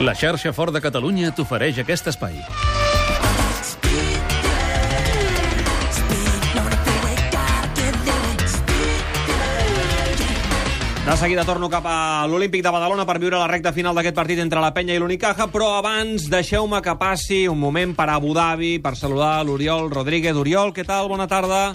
La xarxa Fort de Catalunya t'ofereix aquest espai. De seguida torno cap a l'Olímpic de Badalona per viure la recta final d'aquest partit entre la Penya i l'Unicaja, però abans deixeu-me que passi un moment per Abu Dhabi, per saludar l'Oriol Rodríguez. Oriol, què tal? Bona tarda.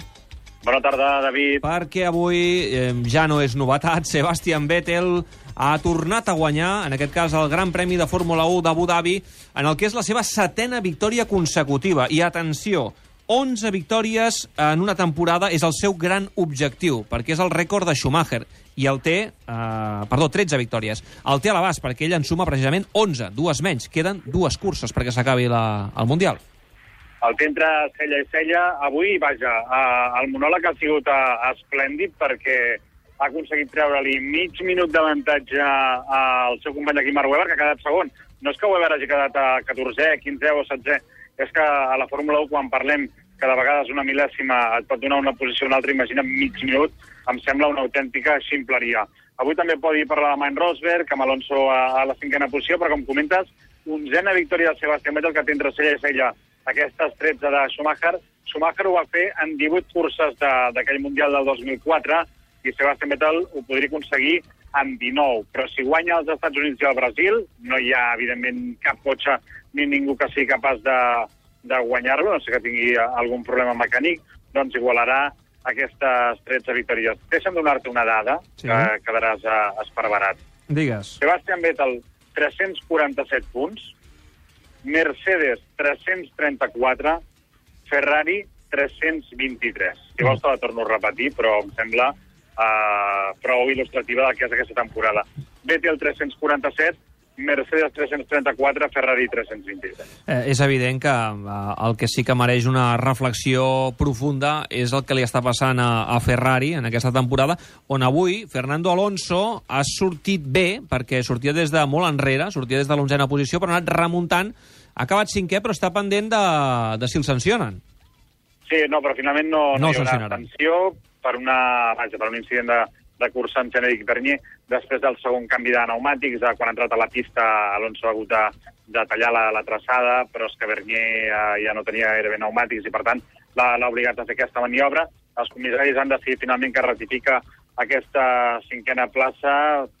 Bona tarda, David. Perquè avui eh, ja no és novetat, Sebastian Vettel ha tornat a guanyar, en aquest cas, el Gran Premi de Fórmula 1 d'Abu Dhabi, en el que és la seva setena victòria consecutiva. I atenció, 11 victòries en una temporada és el seu gran objectiu, perquè és el rècord de Schumacher, i el té, eh, perdó, 13 victòries. El té a l'abast, perquè ell en suma precisament 11, dues menys. Queden dues curses perquè s'acabi el Mundial. El té entre cella i cella. Avui, vaja, eh, el monòleg ha sigut eh, esplèndid perquè ha aconseguit treure-li mig minut d'avantatge al seu company aquí, Marc Webber, que ha quedat segon. No és que Webber hagi quedat a 14è, 15è o 16è, és que a la Fórmula 1, quan parlem que de vegades una mil·lèsima et pot donar una posició o una altra, imagina mig minut, em sembla una autèntica ximpleria. Avui també podi parlar de Main Rosberg, amb Alonso a, a la cinquena posició, però com comentes, onzena victòria de Sebastián Vettel, que té entre cella i cella aquestes 13 de Schumacher. Schumacher ho va fer en 18 curses de- d'aquell Mundial del 2004 i Sebastián Vettel ho podria aconseguir en 19. Però si guanya els Estats Units i el Brasil, no hi ha, evidentment, cap cotxe ni ningú que sigui capaç de, de guanyar-lo, no sé que tingui algun problema mecànic, doncs igualarà aquestes 13 victòries. Deixa'm donar-te una dada, Sí. que quedaràs uh, esparverat. Digues. Sebastian Vettel, 347 punts, Mercedes, 334, Ferrari, 323. Si vols te la torno a repetir, però em sembla uh, prou il·lustrativa del que és aquesta temporada. Vettel, 347, Mercedes 334, Ferrari 323. Eh, és evident que eh, el que sí que mereix una reflexió profunda és el que li està passant a, a Ferrari en aquesta temporada, on avui Fernando Alonso ha sortit bé, perquè sortia des de molt enrere, sortia des de l'onzena posició, però ha anat remuntant, ha acabat cinquè, però està pendent de, de si el sancionen. Sí, no, però finalment no, No no, hi haurà sanció per, una, vaja, per un incident de, de cursa amb Generic Bernier després del segon canvi de pneumàtics, de quan ha entrat a la pista Alonso ha hagut de, de tallar la, la traçada, però és que Bernier eh, ja no tenia gairebé pneumàtics i, per tant, l'ha obligat a fer aquesta maniobra. Els comissaris han decidit finalment que ratifica aquesta cinquena plaça,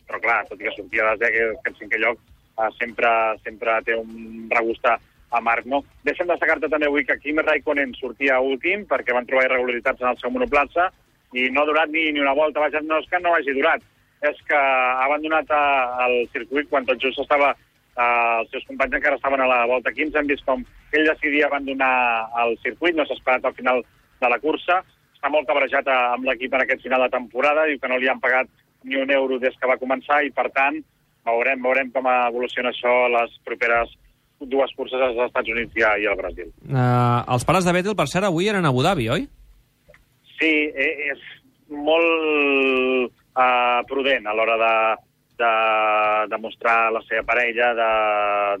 però clar, tot i que sortia de que, que en cinquè lloc eh, sempre, sempre té un regust a a Marc, no? Deixa'm destacar-te també avui que Kimi Raikkonen sortia últim perquè van trobar irregularitats en el seu monoplaça i no ha durat ni, ni una volta. Vaja, no és que no hagi durat, és que ha abandonat eh, el circuit quan tot just estava eh, els seus companys encara estaven a la volta 15, hem vist com ell decidia abandonar el circuit, no s'ha esperat al final de la cursa, està molt cabrejat eh, amb l'equip en aquest final de temporada, diu que no li han pagat ni un euro des que va començar i, per tant, veurem, veurem com evoluciona això les properes dues curses als Estats Units i al Brasil. Uh, els pares de Vettel, per cert, avui eren a Abu Dhabi, oi? Sí, eh, és molt uh, prudent a l'hora de, de, de mostrar la seva parella, de,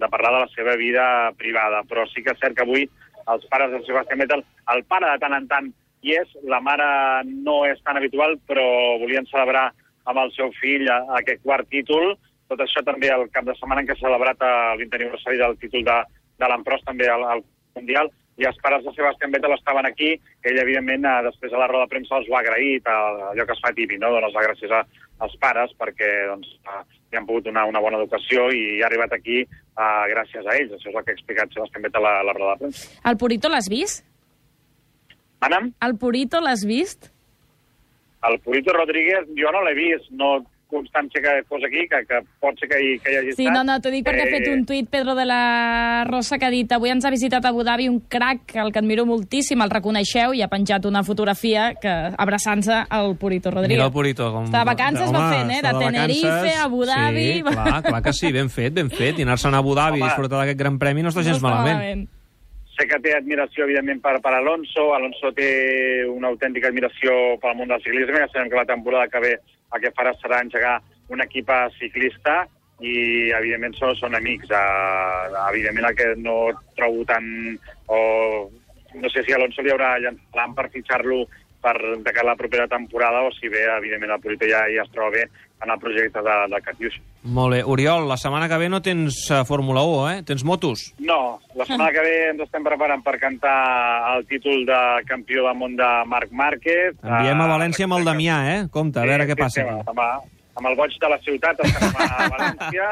de parlar de la seva vida privada, però sí que és cert que avui els pares de Sebastián Vettel, el pare de tant en tant hi és, la mare no és tan habitual, però volien celebrar amb el seu fill aquest quart títol, tot això també el cap de setmana en què s'ha celebrat el 20 aniversari del títol de, de l'Amprós també al, al Mundial, i els pares de Sebastián Vettel estaven aquí, ell, evidentment, eh, després a la roda de premsa els ho ha agraït, allò que es fa típic, no? donar les gràcies a, als pares perquè doncs, eh, li han pogut donar una bona educació i ha arribat aquí eh, gràcies a ells. Això és el que ha explicat Sebastián Vettel a, a la roda de premsa. El Purito l'has vist? Anam, El Purito l'has vist? el Purito Rodríguez jo no l'he vist, no constància que fos aquí, que, que pot ser que hi, que hi hagi Sí, estat. no, no, t'ho dic perquè ha fet un tuit Pedro de la Rosa que ha dit avui ens ha visitat a Abu Dhabi un crac, el que admiro moltíssim, el reconeixeu, i ha penjat una fotografia que abraçant-se al Purito Rodríguez. Mira el Purito. Com... Està de vacances va fent, eh? De està Tenerife, vacances. Abu Dhabi... Sí, clar, clar que sí, ben fet, ben fet. I anar-se'n a Abu Dhabi i Home. disfrutar d'aquest gran premi no està gens No està malament. sé que té admiració, evidentment, per, per Alonso. Alonso té una autèntica admiració pel món del ciclisme. Ja sabem que la temporada que ve el que farà serà engegar un equip ciclista i, evidentment, són, són amics. Uh, evidentment, el que no trobo tan... O, no sé si Alonso li haurà llançat per fitxar-lo per de cara a la propera temporada o si bé, evidentment, el Purito ja, ja es troba bé en el projecte de, de Catiuix. Molt bé. Oriol, la setmana que ve no tens uh, Fórmula 1, eh? Tens motos? No, la setmana que ve ens estem preparant per cantar el títol de campió del món de Marc Márquez. Enviem a Eh, València amb el Damià, eh? Compte, a veure què passa sí, aquí. amb, amb el boig de la ciutat a València,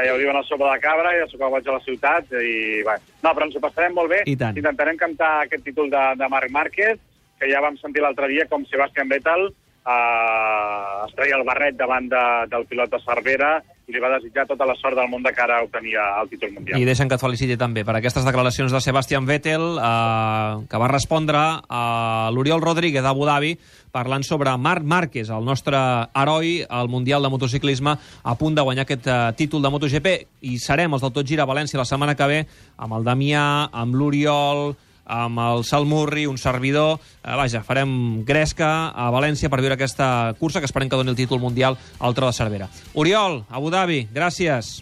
ja ho diuen el sopa de cabra, sopa de boig de la ciutat, i bé. No, però ens ho passarem molt bé. I tant. Intentarem cantar aquest títol de, de Marc Márquez, que ja vam sentir l'altre dia com Sebastian Vettel eh, es treia el barret davant de, del pilot de Cervera i li va desitjar tota la sort del món de cara a obtenir el títol mundial. I deixen que et feliciti també per aquestes declaracions de Sebastian Vettel, eh, que va respondre a l'Oriol Rodríguez d'Abu Dhabi parlant sobre Marc Márquez, el nostre heroi al Mundial de Motociclisme, a punt de guanyar aquest eh, títol de MotoGP. I serem els del Tot Gira a València la setmana que ve amb el Damià, amb l'Oriol, amb el Salmurri, un servidor. Eh, vaja, farem gresca a València per viure aquesta cursa que esperem que doni el títol mundial al Tro de Cervera. Oriol, Abu Dhabi, gràcies.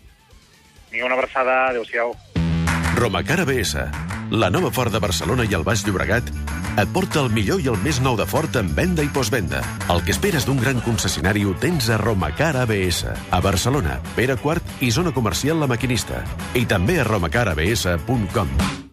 Vinga, una abraçada, adéu-siau. Romacar ABS, la nova Ford de Barcelona i el Baix Llobregat, et porta el millor i el més nou de Ford en venda i postvenda. El que esperes d'un gran concessionari ho tens a Romacar ABS, a Barcelona, Pere Quart i zona comercial La Maquinista. I també a romacarabs.com.